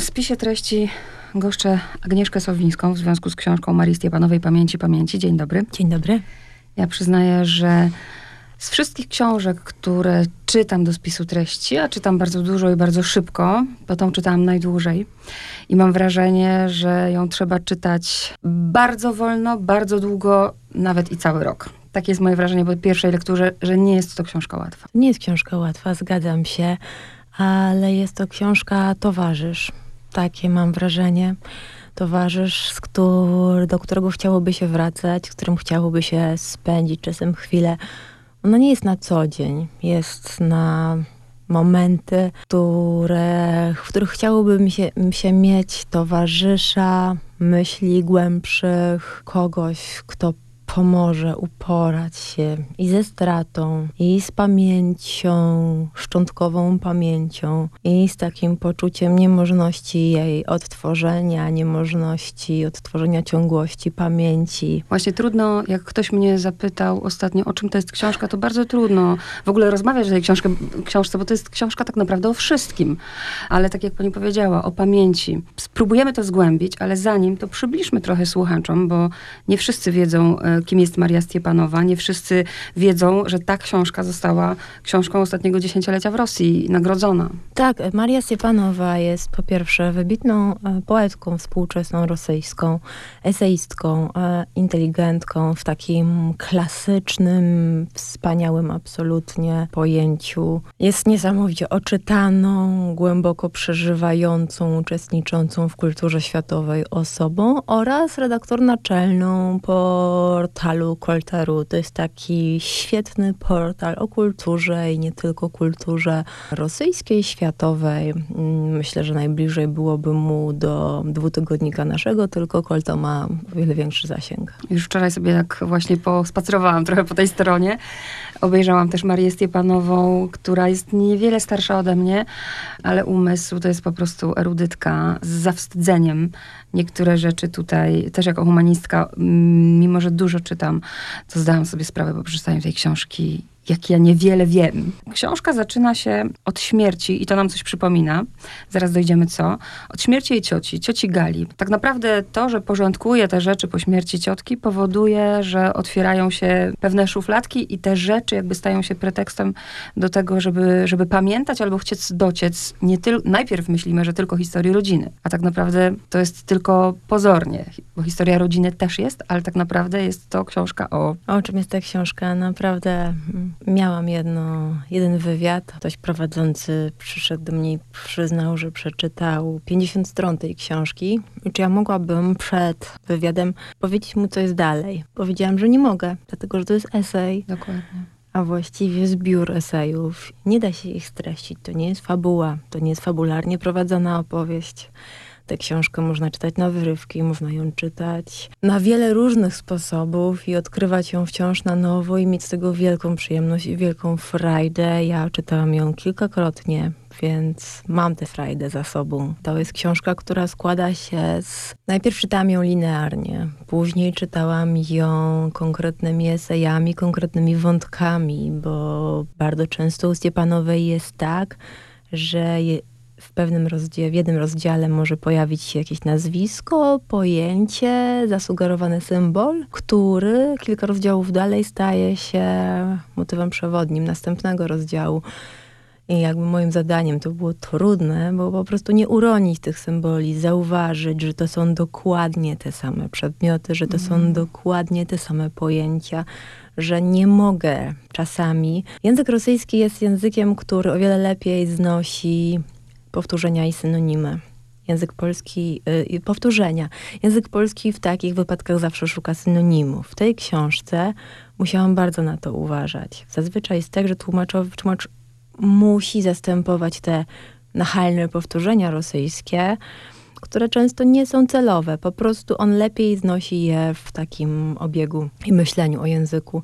W spisie treści goszczę Agnieszkę Sowińską w związku z książką Marii Stepanowej Pamięci Pamięci. Dzień dobry. Dzień dobry. Ja przyznaję, że z wszystkich książek, które czytam do spisu treści, a czytam bardzo dużo i bardzo szybko, bo tą czytałam najdłużej i mam wrażenie, że ją trzeba czytać bardzo wolno, bardzo długo, nawet i cały rok. Takie jest moje wrażenie po pierwszej lekturze, że nie jest to książka łatwa. Nie jest książka łatwa, zgadzam się, ale jest to książka towarzysz. Takie mam wrażenie. Towarzysz, który, do którego chciałoby się wracać, z którym chciałoby się spędzić czasem chwilę. Ona nie jest na co dzień, jest na momenty, które, w których chciałoby się, się mieć towarzysza, myśli głębszych, kogoś, kto pomoże uporać się i ze stratą, i z pamięcią, szczątkową pamięcią, i z takim poczuciem niemożności jej odtworzenia, niemożności odtworzenia ciągłości pamięci. Właśnie trudno, jak ktoś mnie zapytał ostatnio, o czym to jest książka, to bardzo trudno w ogóle rozmawiać o tej książce, książce, bo to jest książka tak naprawdę o wszystkim. Ale tak jak pani powiedziała, o pamięci. Spróbujemy to zgłębić, ale zanim to przybliżmy trochę słuchaczom, bo nie wszyscy wiedzą, e, kim jest Maria Stiepanowa. Nie wszyscy wiedzą, że ta książka została książką ostatniego dziesięciolecia w Rosji nagrodzona. Tak, Maria Stiepanowa jest po pierwsze wybitną e, poetką współczesną rosyjską, eseistką, e, inteligentką w takim klasycznym, wspaniałym absolutnie pojęciu. Jest niesamowicie oczytaną, głęboko przeżywającą, uczestniczącą w kulturze światowej osobą oraz redaktor naczelną portalu Kolteru. To jest taki świetny portal o kulturze i nie tylko kulturze rosyjskiej, światowej. Mm, myślę, że najbliżej byłoby mu do dwutygodnika naszego, tylko Kolto ma o wiele większy zasięg. Już wczoraj sobie tak właśnie pospacerowałam trochę po tej stronie. Obejrzałam też Marię Stiepanową, która jest niewiele starsza ode mnie, ale umysł to jest po prostu erudytka z zawstydzeniem. Niektóre rzeczy tutaj, też jako humanistka, mimo że dużo czytam, to zdałam sobie sprawę po przeczytaniu tej książki, jak ja niewiele wiem. Książka zaczyna się od śmierci i to nam coś przypomina. Zaraz dojdziemy co. Od śmierci jej cioci, cioci Gali. Tak naprawdę to, że porządkuje te rzeczy po śmierci ciotki, powoduje, że otwierają się pewne szufladki i te rzeczy jakby stają się pretekstem do tego, żeby, żeby pamiętać albo chcieć dociec. Nie tyl- najpierw myślimy, że tylko historii rodziny, a tak naprawdę to jest tylko pozornie, bo historia rodziny też jest, ale tak naprawdę jest to książka o... O czym jest ta książka? Naprawdę mm, Miałam jedno, jeden wywiad. Ktoś prowadzący przyszedł do mnie i przyznał, że przeczytał 50 stron tej książki. Czy ja mogłabym przed wywiadem powiedzieć mu, co jest dalej? Powiedziałam, że nie mogę, dlatego że to jest esej. Dokładnie. A właściwie zbiór esejów. Nie da się ich streścić. To nie jest fabuła, to nie jest fabularnie prowadzona opowieść. Tę książkę można czytać na wyrywki, można ją czytać na wiele różnych sposobów i odkrywać ją wciąż na nowo i mieć z tego wielką przyjemność i wielką frajdę. Ja czytałam ją kilkakrotnie, więc mam tę frajdę za sobą. To jest książka, która składa się z... Najpierw czytałam ją linearnie, później czytałam ją konkretnymi esejami, konkretnymi wątkami, bo bardzo często u Stiepanowej jest tak, że w pewnym rozdziale, w jednym rozdziale może pojawić się jakieś nazwisko, pojęcie, zasugerowany symbol, który kilka rozdziałów dalej staje się motywem przewodnim następnego rozdziału. I jakby moim zadaniem to było trudne, bo po prostu nie uronić tych symboli, zauważyć, że to są dokładnie te same przedmioty, że to mm. są dokładnie te same pojęcia, że nie mogę czasami. Język rosyjski jest językiem, który o wiele lepiej znosi powtórzenia i synonimy. Język polski, yy, powtórzenia. Język polski w takich wypadkach zawsze szuka synonimów. W tej książce musiałam bardzo na to uważać. Zazwyczaj jest tak, że tłumaczowy, tłumacz musi zastępować te nachalne powtórzenia rosyjskie, które często nie są celowe. Po prostu on lepiej znosi je w takim obiegu i myśleniu o języku.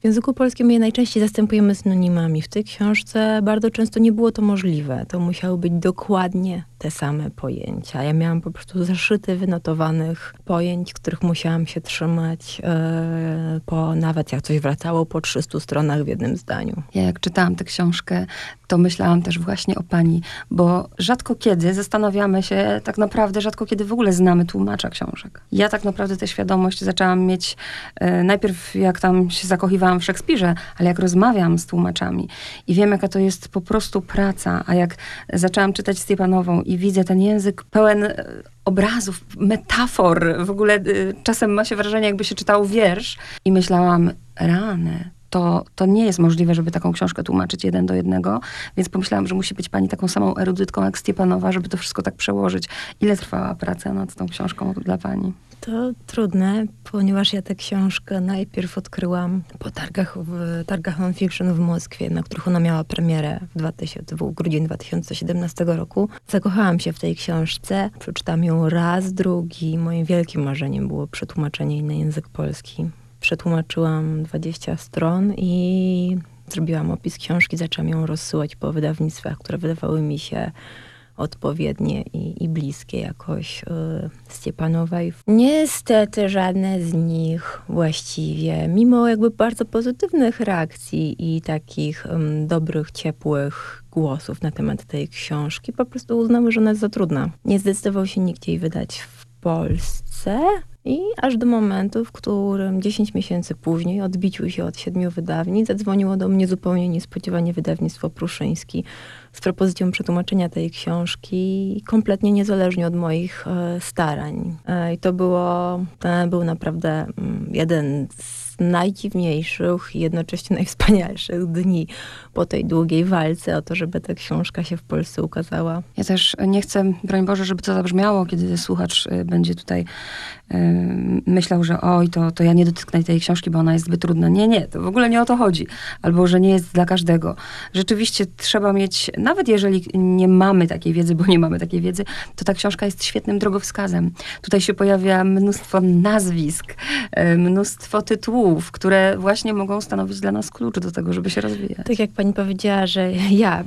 W języku polskim je najczęściej zastępujemy synonimami. W tej książce bardzo często nie było to możliwe. To musiały być dokładnie te same pojęcia. Ja miałam po prostu zaszyty wynotowanych pojęć, których musiałam się trzymać, e, po, nawet jak coś wracało po 300 stronach w jednym zdaniu. Ja jak czytałam tę książkę, to myślałam też właśnie o pani, bo rzadko kiedy zastanawiamy się, tak naprawdę rzadko kiedy w ogóle znamy tłumacza książek. Ja tak naprawdę tę świadomość zaczęłam mieć e, najpierw jak tam się zakochiwałam w Szekspirze, ale jak rozmawiam z tłumaczami i wiem, jaka to jest po prostu praca, a jak zaczęłam czytać Stiepanową i widzę ten język pełen e, obrazów, metafor, w ogóle e, czasem ma się wrażenie, jakby się czytał wiersz. I myślałam, rany, to, to nie jest możliwe, żeby taką książkę tłumaczyć jeden do jednego, więc pomyślałam, że musi być pani taką samą erudytką jak Stiepanowa, żeby to wszystko tak przełożyć. Ile trwała praca nad tą książką dla pani? To trudne, ponieważ ja tę książkę najpierw odkryłam po targach, w targach non-fiction w Moskwie, na których ona miała premierę w, 2000, w grudzień 2017 roku. Zakochałam się w tej książce, przeczytam ją raz, drugi. Moim wielkim marzeniem było przetłumaczenie jej na język polski. Przetłumaczyłam 20 stron i zrobiłam opis książki, zaczęłam ją rozsyłać po wydawnictwach, które wydawały mi się odpowiednie i, i bliskie jakoś y, Stiepanowej. Niestety żadne z nich właściwie, mimo jakby bardzo pozytywnych reakcji i takich dobrych, ciepłych głosów na temat tej książki, po prostu uznały, że ona jest za trudna. Nie zdecydował się nikt jej wydać w Polsce. I aż do momentu, w którym 10 miesięcy później odbicił się od siedmiu wydawnic, zadzwoniło do mnie zupełnie niespodziewanie wydawnictwo Pruszyński z propozycją przetłumaczenia tej książki, kompletnie niezależnie od moich e, starań. E, I to było, to był naprawdę mm, jeden z najdziwniejszych i jednocześnie najwspanialszych dni po tej długiej walce o to, żeby ta książka się w Polsce ukazała. Ja też nie chcę, broń Boże, żeby to zabrzmiało, kiedy słuchacz y, będzie tutaj yy, myślał, że oj, to, to ja nie dotknę tej książki, bo ona jest zbyt trudna. Nie, nie, to w ogóle nie o to chodzi. Albo, że nie jest dla każdego. Rzeczywiście trzeba mieć, nawet jeżeli nie mamy takiej wiedzy, bo nie mamy takiej wiedzy, to ta książka jest świetnym drogowskazem. Tutaj się pojawia mnóstwo nazwisk, yy, mnóstwo tytułów, które właśnie mogą stanowić dla nas klucz do tego, żeby się rozwijać. Tak jak pani powiedziała, że ja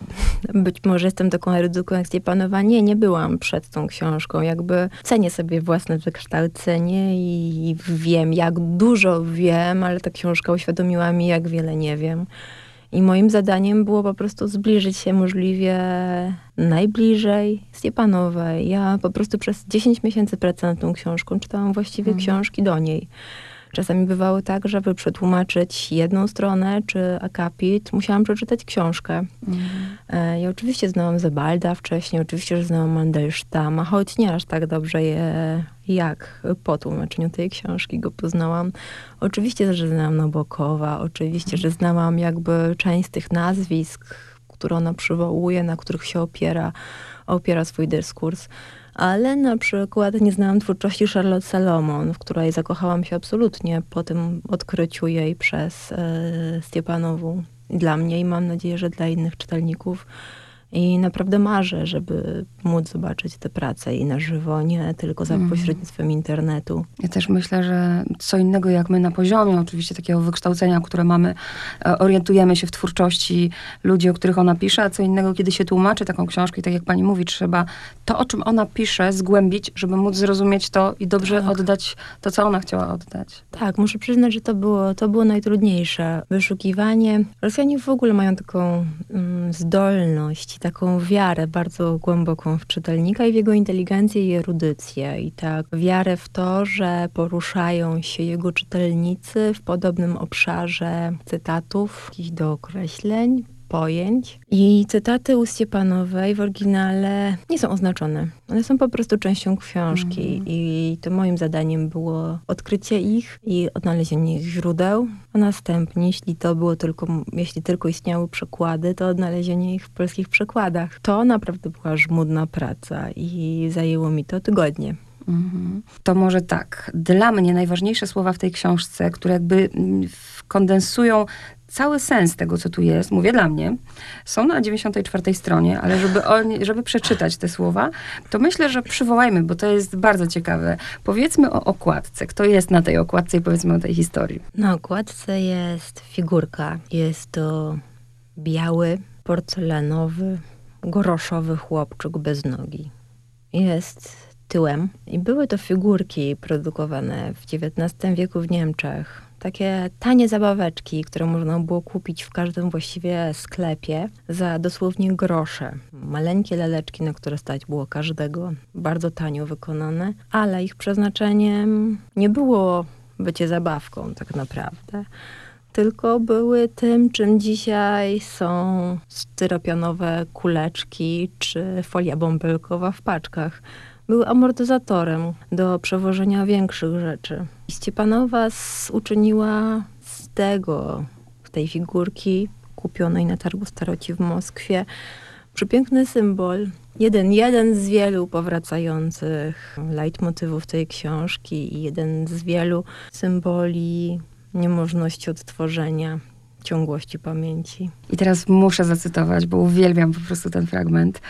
być może jestem taką erudyką jak Stepanowa. Nie, nie byłam przed tą książką. Jakby cenię sobie własne wykształcenie i wiem, jak dużo wiem, ale ta książka uświadomiła mi, jak wiele nie wiem. I moim zadaniem było po prostu zbliżyć się możliwie najbliżej Stepanowej. Ja po prostu przez 10 miesięcy pracy nad tą książką czytałam właściwie mhm. książki do niej. Czasami bywało tak, żeby przetłumaczyć jedną stronę czy akapit, musiałam przeczytać książkę. Mhm. Ja oczywiście znałam Zebalda wcześniej, oczywiście, że znałam Mandelsztama, choć nie aż tak dobrze je, jak po tłumaczeniu tej książki go poznałam. Oczywiście, że znałam Nabokowa, oczywiście, że znałam jakby część z tych nazwisk, które ona przywołuje, na których się opiera, opiera swój dyskurs ale na przykład nie znałam twórczości Charlotte Salomon, w której zakochałam się absolutnie po tym odkryciu jej przez e, Stepanowu. Dla mnie i mam nadzieję, że dla innych czytelników i naprawdę marzę, żeby móc zobaczyć tę pracę i na żywo, nie tylko za mhm. pośrednictwem internetu. Ja też myślę, że co innego jak my na poziomie oczywiście takiego wykształcenia, które mamy, e, orientujemy się w twórczości ludzi, o których ona pisze, a co innego, kiedy się tłumaczy taką książkę i tak jak pani mówi, trzeba to, o czym ona pisze, zgłębić, żeby móc zrozumieć to i dobrze tak. oddać to, co ona chciała oddać. Tak, muszę przyznać, że to było, to było najtrudniejsze. Wyszukiwanie. Rosjanie w ogóle mają taką mm, zdolność taką wiarę bardzo głęboką w czytelnika i w jego inteligencję i erudycję. I tak wiarę w to, że poruszają się jego czytelnicy w podobnym obszarze cytatów, jakichś dookreśleń, pojęć. I cytaty u Stiepanowej w oryginale nie są oznaczone. One są po prostu częścią książki mm. i to moim zadaniem było odkrycie ich i odnalezienie ich źródeł, a następnie, jeśli to było tylko, jeśli tylko istniały przekłady, to odnalezienie ich w polskich przekładach. To naprawdę była żmudna praca i zajęło mi to tygodnie. Mhm. To może tak. Dla mnie najważniejsze słowa w tej książce, które jakby mm, kondensują cały sens tego, co tu jest, mówię dla mnie, są na 94 stronie, ale żeby, oni, żeby przeczytać te słowa, to myślę, że przywołajmy, bo to jest bardzo ciekawe. Powiedzmy o okładce. Kto jest na tej okładce i powiedzmy o tej historii. Na okładce jest figurka. Jest to biały, porcelanowy, groszowy chłopczyk bez nogi. Jest tyłem i były to figurki produkowane w XIX wieku w Niemczech. Takie tanie zabaweczki, które można było kupić w każdym właściwie sklepie za dosłownie grosze. Maleńkie laleczki, na które stać było każdego, bardzo tanio wykonane, ale ich przeznaczeniem nie było bycie zabawką tak naprawdę tylko były tym, czym dzisiaj są styropianowe kuleczki czy folia bąbelkowa w paczkach. Były amortyzatorem do przewożenia większych rzeczy. Stepanowa uczyniła z tego, tej figurki kupionej na targu staroci w Moskwie, przepiękny symbol. Jeden, jeden z wielu powracających leitmotywów tej książki i jeden z wielu symboli niemożności odtworzenia ciągłości pamięci. I teraz muszę zacytować, bo uwielbiam po prostu ten fragment.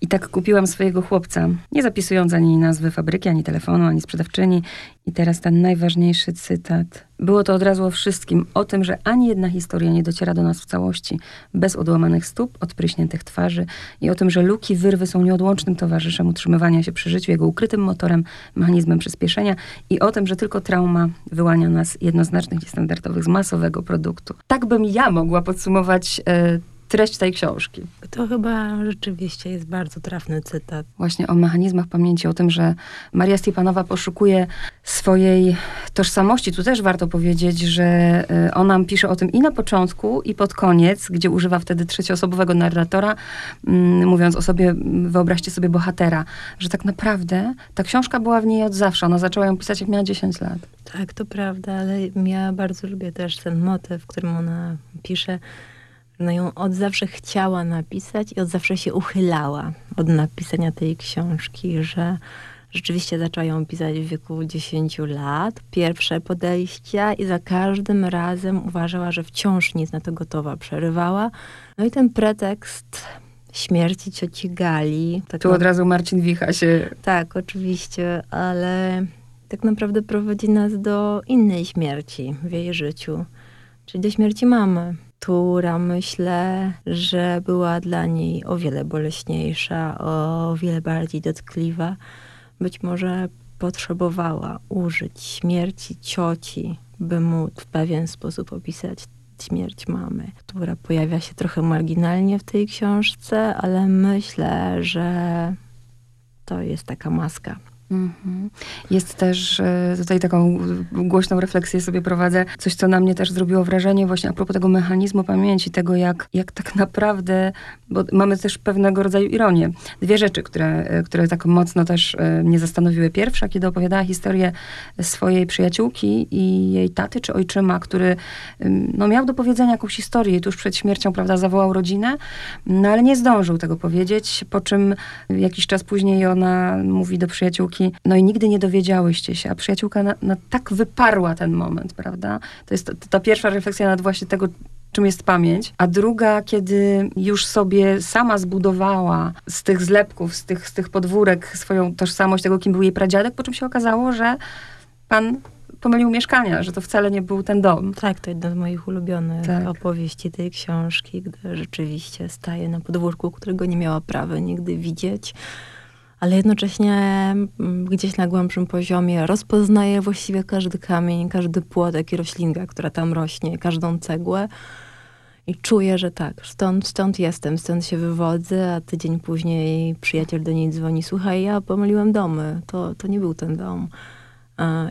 I tak kupiłam swojego chłopca, nie zapisując ani nazwy fabryki, ani telefonu, ani sprzedawczyni. I teraz ten najważniejszy cytat. Było to od razu o wszystkim, o tym, że ani jedna historia nie dociera do nas w całości, bez odłamanych stóp, odpryśniętych twarzy i o tym, że luki, wyrwy są nieodłącznym towarzyszem utrzymywania się przy życiu, jego ukrytym motorem, mechanizmem przyspieszenia i o tym, że tylko trauma wyłania nas jednoznacznych, niestandardowych z masowego produktu. Tak bym ja mogła podsumować e, treść tej książki. To chyba rzeczywiście jest bardzo trafny cytat. Właśnie o mechanizmach pamięci, o tym, że Maria Stepanowa poszukuje swojej tożsamości. Tu też warto powiedzieć, że y, ona pisze o tym i na początku, i pod koniec, gdzie używa wtedy trzecioosobowego narratora, mm, mówiąc o sobie, wyobraźcie sobie bohatera, że tak naprawdę ta książka była w niej od zawsze. Ona zaczęła ją pisać, jak miała 10 lat. Tak, to prawda, ale ja bardzo lubię też ten motyw, w którym ona pisze, ona ją od zawsze chciała napisać i od zawsze się uchylała od napisania tej książki, że rzeczywiście zaczęła ją pisać w wieku 10 lat, pierwsze podejścia i za każdym razem uważała, że wciąż nie jest na to gotowa, przerywała. No i ten pretekst śmierci cioci Gali. Tak tu od razu Marcin Wicha się... Tak, oczywiście, ale tak naprawdę prowadzi nas do innej śmierci w jej życiu, czyli do śmierci mamy która myślę, że była dla niej o wiele boleśniejsza, o wiele bardziej dotkliwa. Być może potrzebowała użyć śmierci cioci, by móc w pewien sposób opisać śmierć mamy, która pojawia się trochę marginalnie w tej książce, ale myślę, że to jest taka maska. Jest też e, tutaj taką głośną refleksję sobie prowadzę, coś, co na mnie też zrobiło wrażenie właśnie a propos tego mechanizmu pamięci, tego jak, jak tak naprawdę, bo mamy też pewnego rodzaju ironię. Dwie rzeczy, które, e, które tak mocno też e, mnie zastanowiły. Pierwsza, kiedy opowiadała historię swojej przyjaciółki i jej taty czy ojczyma, który no, miał do powiedzenia jakąś historię i tuż przed śmiercią, prawda, zawołał rodzinę, no ale nie zdążył tego powiedzieć, po czym jakiś czas później ona mówi do przyjaciółki, no i nigdy nie dowiedziałyście się, a przyjaciółka na, na tak wyparła ten moment, prawda? To jest ta pierwsza refleksja nad właśnie tego, czym jest pamięć, a druga, kiedy już sobie sama zbudowała z tych zlepków, z tych, z tych podwórek swoją tożsamość tego, kim był jej pradziadek, po czym się okazało, że pan pomylił mieszkania, że to wcale nie był ten dom. Tak, to jedna z moich ulubionych tak. opowieści tej książki, gdy rzeczywiście staje na podwórku, którego nie miała prawa nigdy widzieć ale jednocześnie mm, gdzieś na głębszym poziomie rozpoznaje właściwie każdy kamień, każdy płotek i roślinka, która tam rośnie, każdą cegłę. I czuję, że tak, stąd, stąd jestem, stąd się wywodzę, a tydzień później przyjaciel do niej dzwoni, słuchaj, ja pomyliłem domy, to, to nie był ten dom.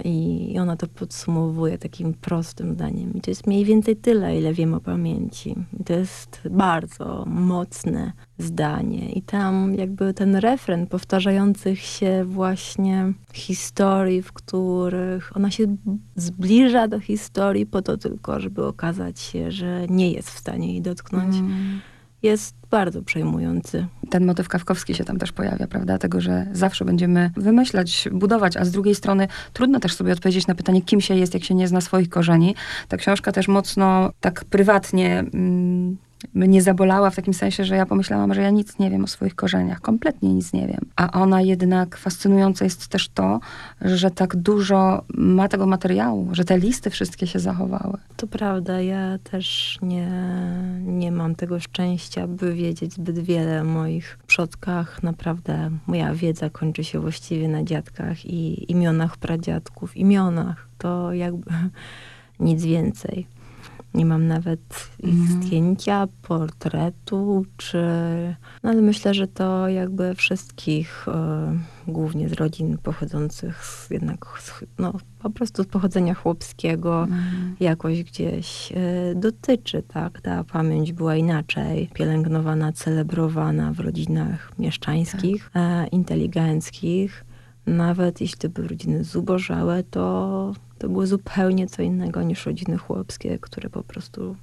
I ona to podsumowuje takim prostym zdaniem. I to jest mniej więcej tyle, ile wiem o pamięci. I to jest bardzo mocne zdanie. I tam jakby ten refren powtarzających się właśnie historii, w których ona się zbliża do historii po to tylko, żeby okazać się, że nie jest w stanie jej dotknąć. Mm jest bardzo przejmujący. ten motyw kawkowski się tam też pojawia, prawda? Tego, że zawsze będziemy wymyślać, budować, a z drugiej strony trudno też sobie odpowiedzieć na pytanie, kim się jest, jak się nie zna swoich korzeni. Ta książka też mocno tak prywatnie mm, mnie zabolała w takim sensie, że ja pomyślałam, że ja nic nie wiem o swoich korzeniach. Kompletnie nic nie wiem. A ona jednak fascynujące jest też to, że tak dużo ma tego materiału, że te listy wszystkie się zachowały. To prawda, ja też nie, nie mam tego szczęścia, by wiedzieć zbyt wiele o moich przodkach. Naprawdę moja wiedza kończy się właściwie na dziadkach i imionach pradziadków. Imionach to jakby nic więcej. Nie mam nawet ich Mhm. zdjęcia, portretu, czy... No ale myślę, że to jakby wszystkich, e, głównie z rodzin pochodzących z, jednak z, no, po prostu z pochodzenia chłopskiego, Mhm. jakoś gdzieś e, dotyczy, tak? Ta pamięć była inaczej pielęgnowana, celebrowana w rodzinach mieszczańskich, e, inteligenckich. Nawet jeśli były rodziny zubożałe, to, to było zupełnie co innego niż rodziny chłopskie, które po prostu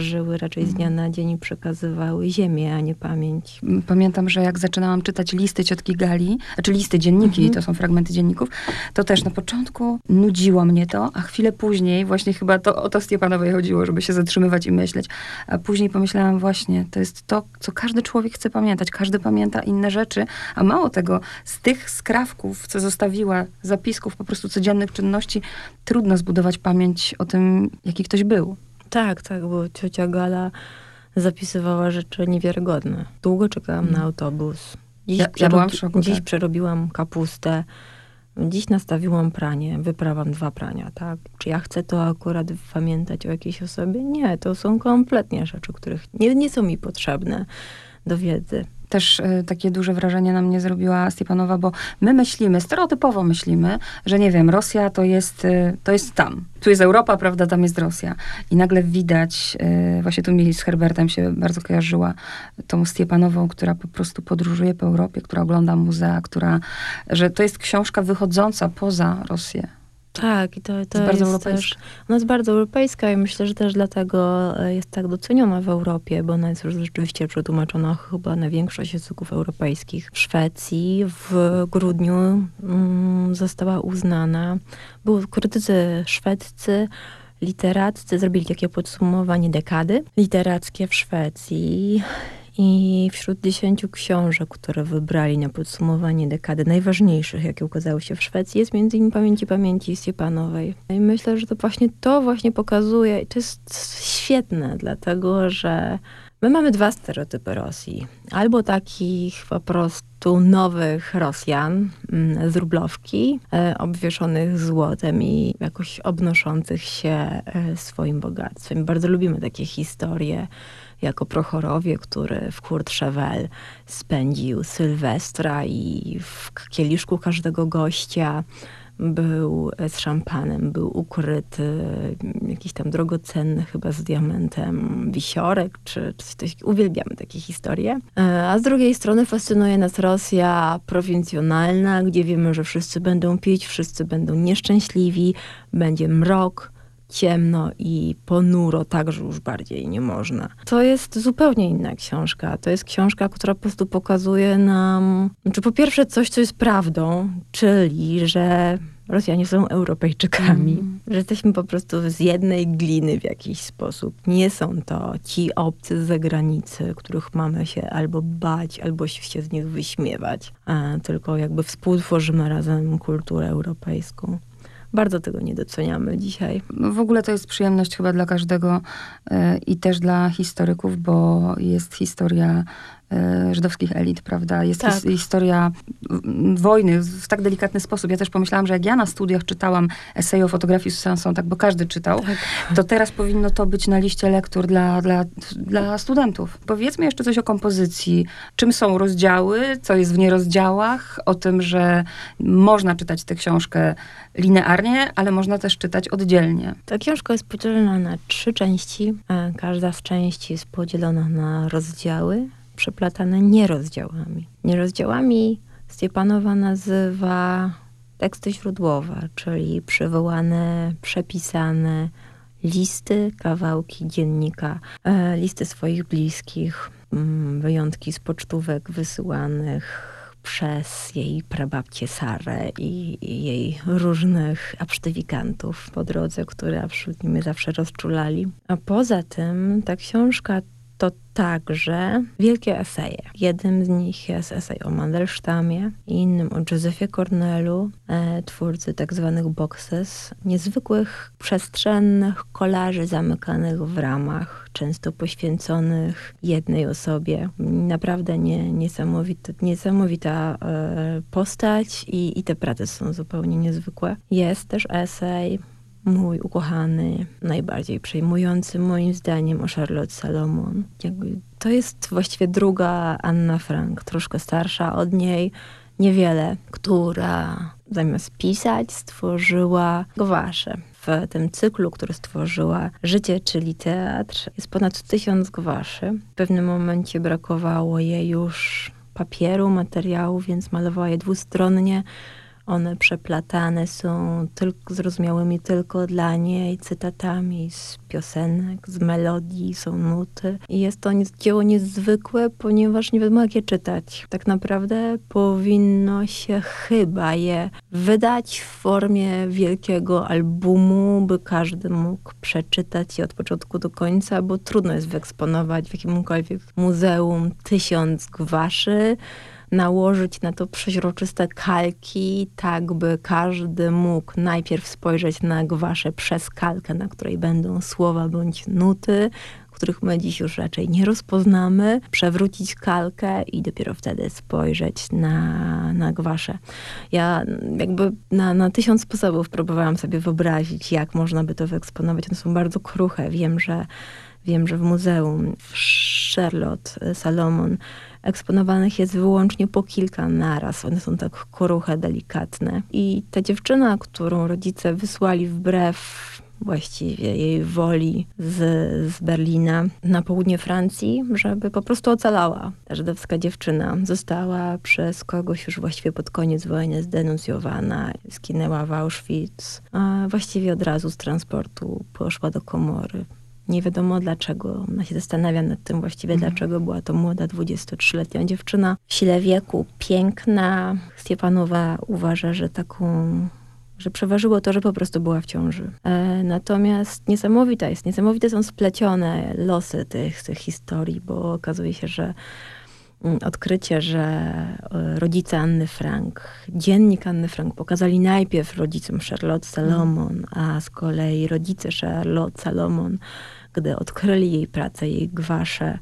żyły raczej z dnia na dzień i przekazywały ziemię, a nie pamięć. Pamiętam, że jak zaczynałam czytać listy ciotki Gali, znaczy listy dzienniki, Mhm. to są fragmenty dzienników, to też na początku nudziło mnie to, a chwilę później, właśnie chyba to o to Stepanowej chodziło, żeby się zatrzymywać i myśleć. A później pomyślałam właśnie, to jest to, co każdy człowiek chce pamiętać. Każdy pamięta inne rzeczy, a mało tego, z tych skrawków, co zostawiła, zapisków po prostu codziennych czynności, trudno zbudować pamięć o tym, jaki ktoś był. Tak, tak, bo ciocia Gala zapisywała rzeczy niewiarygodne. Długo czekałam Mm. na autobus. Dziś, Ja- ja byłam w szoku, dziś tak. przerobiłam kapustę. Dziś nastawiłam pranie, wyprawam dwa prania, tak? Czy ja chcę to akurat pamiętać o jakiejś osobie? Nie, to są kompletnie rzeczy, których nie, nie są mi potrzebne do wiedzy. Też y, takie duże wrażenie na mnie zrobiła Stepanowa, bo my myślimy, stereotypowo myślimy, że nie wiem, Rosja to jest, y, to jest tam. Tu jest Europa, prawda, tam jest Rosja. I nagle widać, y, właśnie tu mi z Herbertem się bardzo kojarzyła, tą Stepanową, która po prostu podróżuje po Europie, która ogląda muzea, która, że to jest książka wychodząca poza Rosję. Tak, i to, to jest bardzo europejska. też, ona jest bardzo europejska i myślę, że też dlatego e, jest tak doceniona w Europie, bo ona jest już rzeczywiście przetłumaczona chyba na większość języków europejskich. W Szwecji w grudniu mm, została uznana, były krytycy szwedzcy, literaccy zrobili takie podsumowanie dekady literackie w Szwecji i wśród dziesięciu książek, które wybrali na podsumowanie dekady najważniejszych, jakie ukazały się w Szwecji, jest między innymi Pamięci Pamięci Stepanowej. I myślę, że to właśnie to właśnie pokazuje, i to jest świetne, dlatego że my mamy dwa stereotypy Rosji. Albo takich po prostu nowych Rosjan mm, z rublowki, e, obwieszonych złotem i jakoś obnoszących się e, swoim bogactwem. Bardzo lubimy takie historie jako Prochorowie, który w Courchevel spędził Sylwestra i w kieliszku każdego gościa był z szampanem, był ukryty jakiś tam drogocenny chyba z diamentem wisiorek, czy coś, coś uwielbiamy takie historie. E, A z drugiej strony fascynuje nas Rosja prowincjonalna, gdzie wiemy, że wszyscy będą pić, wszyscy będą nieszczęśliwi, będzie mrok, ciemno i ponuro, tak, że już bardziej nie można. To jest zupełnie inna książka. To jest książka, która po prostu pokazuje nam, znaczy po pierwsze coś, co jest prawdą, czyli, że Rosjanie są Europejczykami, Mm. że jesteśmy po prostu z jednej gliny w jakiś sposób. Nie są to ci obcy z zagranicy, których mamy się albo bać, albo się z nich wyśmiewać, a tylko jakby współtworzymy razem kulturę europejską. Bardzo tego nie doceniamy dzisiaj. No w ogóle to jest przyjemność chyba dla każdego e, i też dla historyków, bo jest historia żydowskich elit, prawda? Jest Tak. his, historia wojny w tak delikatny sposób. Ja też pomyślałam, że jak ja na studiach czytałam eseje o fotografii Susan tak bo każdy czytał, to teraz powinno to być na liście lektur dla, dla, dla studentów. Powiedzmy jeszcze coś o kompozycji. Czym są rozdziały, co jest w nierozdziałach, o tym, że można czytać tę książkę linearnie, ale można też czytać oddzielnie. Ta książka jest podzielona na trzy części. Każda z części jest podzielona na rozdziały, przeplatane nierozdziałami. Nierozdziałami Stepanowa nazywa teksty źródłowe, czyli przywołane, przepisane listy, kawałki dziennika, e, listy swoich bliskich, mm, wyjątki z pocztówek wysyłanych przez jej prababcię Sarę i, jej różnych absztyfikantów po drodze, które absolutnie mnie zawsze rozczulali. A poza tym ta książka to także wielkie eseje. Jednym z nich jest esej o Mandelsztamie, innym o Josephie Cornelu, e, twórcy tak zwanych boxes, niezwykłych, przestrzennych kolarzy zamykanych w ramach, często poświęconych jednej osobie. Naprawdę nie, niesamowita, niesamowita postać i, i te prace są zupełnie niezwykłe. Jest też esej mój ukochany, najbardziej przejmujący moim zdaniem o Charlotte Salomon. To jest właściwie druga Anna Frank, troszkę starsza od niej, niewiele, która zamiast pisać stworzyła gwasze. W tym cyklu, który stworzyła Życie, czyli teatr, jest ponad tysiąc gwaszy. W pewnym momencie brakowało jej już papieru, materiału, więc malowała je dwustronnie one przeplatane są tylko, zrozumiałymi tylko dla niej cytatami z piosenek, z melodii, są nuty. I jest to dzieło niezwykłe, ponieważ nie wiadomo jak je czytać. Tak naprawdę powinno się chyba je wydać w formie wielkiego albumu, by każdy mógł przeczytać je od początku do końca, bo trudno jest wyeksponować w jakimkolwiek muzeum tysiąc gwaszy, nałożyć na to przeźroczyste kalki, tak by każdy mógł najpierw spojrzeć na gwasze przez kalkę, na której będą słowa bądź nuty, których my dziś już raczej nie rozpoznamy, przewrócić kalkę i dopiero wtedy spojrzeć na, na gwasze. Ja jakby na, na tysiąc sposobów próbowałam sobie wyobrazić, jak można by to wyeksponować. One są bardzo kruche. Wiem, że wiem, że w muzeum w Charlotte Salomon eksponowanych jest wyłącznie po kilka naraz. One są tak kruche, delikatne. I ta dziewczyna, którą rodzice wysłali wbrew właściwie jej woli z, z Berlina na południe Francji, żeby po prostu ocalała. Ta żydowska dziewczyna została przez kogoś już właściwie pod koniec wojny zdenuncjowana, skinęła w Auschwitz, a właściwie od razu z transportu poszła do komory. Nie wiadomo dlaczego. Ona się zastanawia nad tym właściwie, mhm. dlaczego była to młoda 23-letnia dziewczyna w sile wieku, piękna. Stepanowa uważa, że taką że przeważyło to, że po prostu była w ciąży. E, natomiast niesamowita jest, niesamowite są splecione losy tych, tych historii, bo okazuje się, że mm, odkrycie, że e, rodzice Anny Frank, dziennik Anny Frank pokazali najpierw rodzicom Charlotte Salomon, a z kolei rodzice Charlotte Salomon gdy odkryli jej pracę, jej gwasze,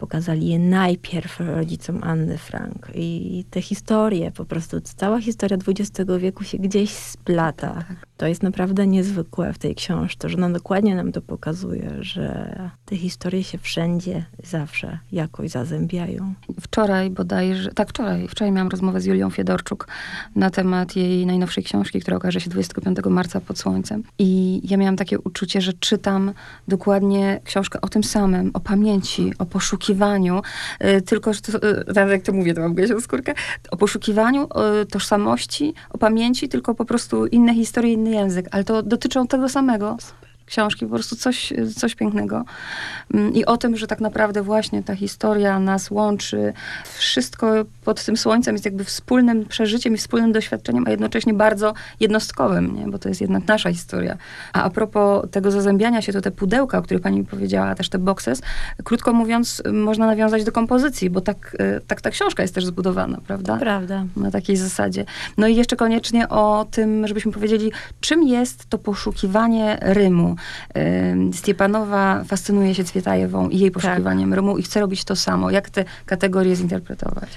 pokazali je najpierw rodzicom Anny Frank. I te historie, po prostu cała historia XX wieku się gdzieś splata. Tak. To jest naprawdę niezwykłe w tej książce, że ona dokładnie nam to pokazuje, że te historie się wszędzie, zawsze jakoś zazębiają. Wczoraj bodajże, tak wczoraj, wczoraj miałam rozmowę z Julią Fiedorczuk na temat jej najnowszej książki, która okaże się 25 marca pod słońcem. I ja miałam takie uczucie, że czytam dokładnie książkę o tym samym, o pamięci, o poszukiwaniu, y, tylko, że y, jak to mówię, to mam gęsią skórkę, o poszukiwaniu o tożsamości, o pamięci, tylko po prostu inne historie, inne język, ale to dotyczą tego samego książki, po prostu coś, coś pięknego. Mm, I o tym, że tak naprawdę właśnie ta historia nas łączy. Wszystko pod tym słońcem jest jakby wspólnym przeżyciem i wspólnym doświadczeniem, a jednocześnie bardzo jednostkowym, nie? bo to jest jednak nasza historia. A a propos tego zazębiania się, to te pudełka, o których pani powiedziała, też te boxes, krótko mówiąc, można nawiązać do kompozycji, bo tak, e, tak ta książka jest też zbudowana, prawda? Prawda. Na takiej zasadzie. No i jeszcze koniecznie o tym, żebyśmy powiedzieli, czym jest to poszukiwanie rymu. Stiepanowa fascynuje się Cwietajewą i jej poszukiwaniem tak. rymu i chce robić to samo. Jak te kategorie zinterpretować?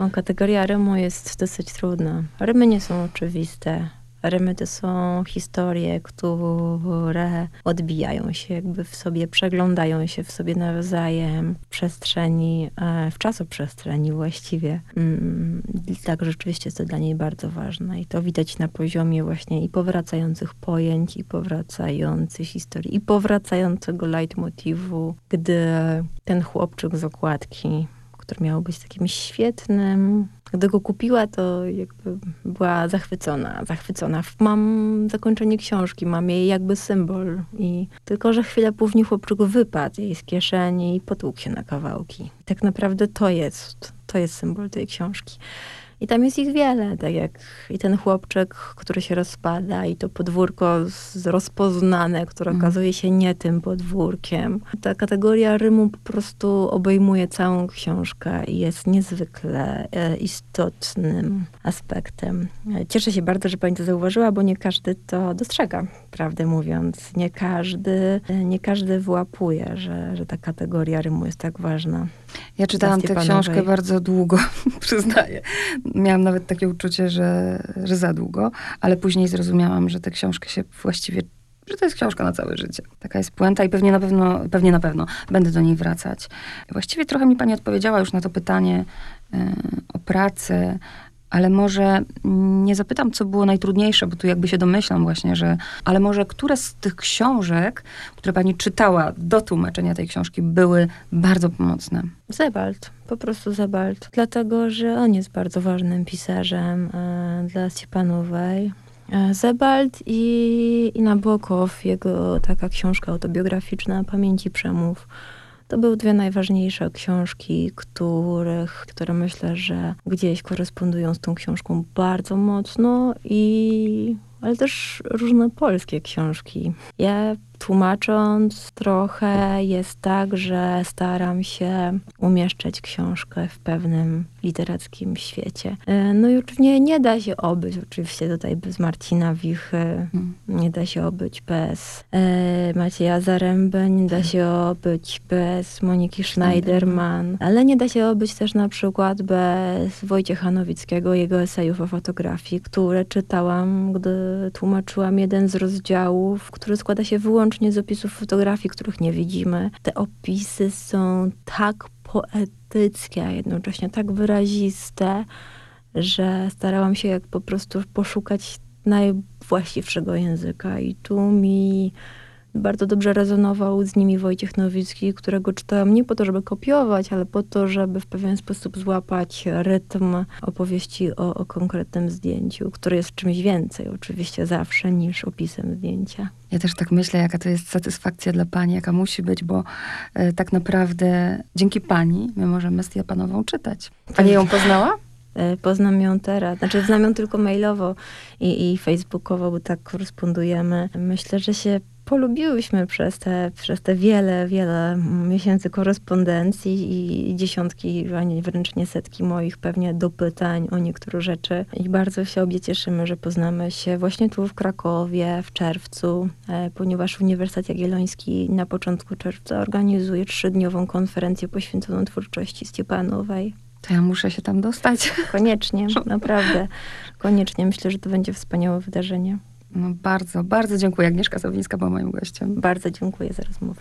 No, kategoria rymu jest dosyć trudna. Rymy nie są oczywiste. Rymy to są historie, które odbijają się jakby w sobie, przeglądają się w sobie nawzajem w przestrzeni, e, w czasoprzestrzeni właściwie. Mm, tak, rzeczywiście jest to dla niej bardzo ważne i to widać na poziomie właśnie i powracających pojęć, i powracających historii, i powracającego leitmotivu, gdy ten chłopczyk z okładki który miał być takim świetnym. Gdy go kupiła, to jakby była zachwycona, zachwycona. Mam zakończenie książki, mam jej jakby symbol. I tylko, że chwilę później chłopczyk wypadł jej z kieszeni i potłukł się na kawałki. Tak naprawdę to jest, to jest symbol tej książki. I tam jest ich wiele, tak jak i ten chłopczyk, który się rozpada, i to podwórko rozpoznane, które Mhm. okazuje się nie tym podwórkiem. Ta kategoria rymu po prostu obejmuje całą książkę i jest niezwykle e, istotnym aspektem. Cieszę się bardzo, że pani to zauważyła, bo nie każdy to dostrzega, prawdę mówiąc. Nie każdy, e, nie każdy wyłapuje, że, że ta kategoria rymu jest tak ważna. Ja czytałam tę książkę bardzo długo, przyznaję. Miałam nawet takie uczucie, że, że za długo, ale później zrozumiałam, że tę książkę się właściwie, że to jest książka na całe życie. Taka jest puenta i pewnie na pewno, pewnie na pewno będę do niej wracać. Właściwie trochę mi pani odpowiedziała już na to pytanie y, o pracę, ale może nie zapytam, co było najtrudniejsze, bo tu jakby się domyślam właśnie, że, ale może które z tych książek, które pani czytała do tłumaczenia tej książki, były bardzo pomocne? Zebald, po prostu Zebald. Dlatego, że on jest bardzo ważnym pisarzem e, dla Stepanowej. E, Zebald i, i Nabokow, jego taka książka autobiograficzna Pamięci Przemów. To były dwie najważniejsze książki, których, które myślę, że gdzieś korespondują z tą książką bardzo mocno i ale też różne polskie książki. Ja tłumacząc trochę jest tak, że staram się umieszczać książkę w pewnym literackim świecie. E, No i oczywiście nie da się obyć oczywiście tutaj bez Marcina Wichy, Hmm. nie da się obyć bez e, Macieja Zaręby, nie da się obyć bez Moniki Schneiderman, ale nie da się obyć też na przykład bez Wojciecha Nowickiego, jego esejów o fotografii, które czytałam, gdy tłumaczyłam jeden z rozdziałów, który składa się wyłącznie z opisów fotografii, których nie widzimy. Te opisy są tak poetyckie, a jednocześnie tak wyraziste, że starałam się jak po prostu poszukać najwłaściwszego języka i tu mi bardzo dobrze rezonował z nimi Wojciech Nowicki, którego czytałam nie po to, żeby kopiować, ale po to, żeby w pewien sposób złapać rytm opowieści o, o konkretnym zdjęciu, który jest czymś więcej oczywiście zawsze niż opisem zdjęcia. Ja też tak myślę, jaka to jest satysfakcja dla pani, jaka musi być, bo e, tak naprawdę dzięki pani my możemy Stepanową czytać. Pani ją poznała? E, Poznam ją teraz, znaczy znam ją tylko mailowo i, i facebookowo, bo tak korespondujemy. Myślę, że się polubiłyśmy przez te, przez te wiele, wiele miesięcy korespondencji i dziesiątki, a nie wręcz nie setki moich pewnie dopytań o niektóre rzeczy. I bardzo się obie cieszymy, że poznamy się właśnie tu w Krakowie w czerwcu, e, ponieważ Uniwersytet Jagielloński na początku czerwca organizuje trzydniową konferencję poświęconą twórczości Stepanowej. To ja muszę się tam dostać. Koniecznie, naprawdę. Koniecznie. Myślę, że to będzie wspaniałe wydarzenie. No bardzo, bardzo dziękuję. Agnieszka Sowińska była moim gościem. Bardzo dziękuję za rozmowę.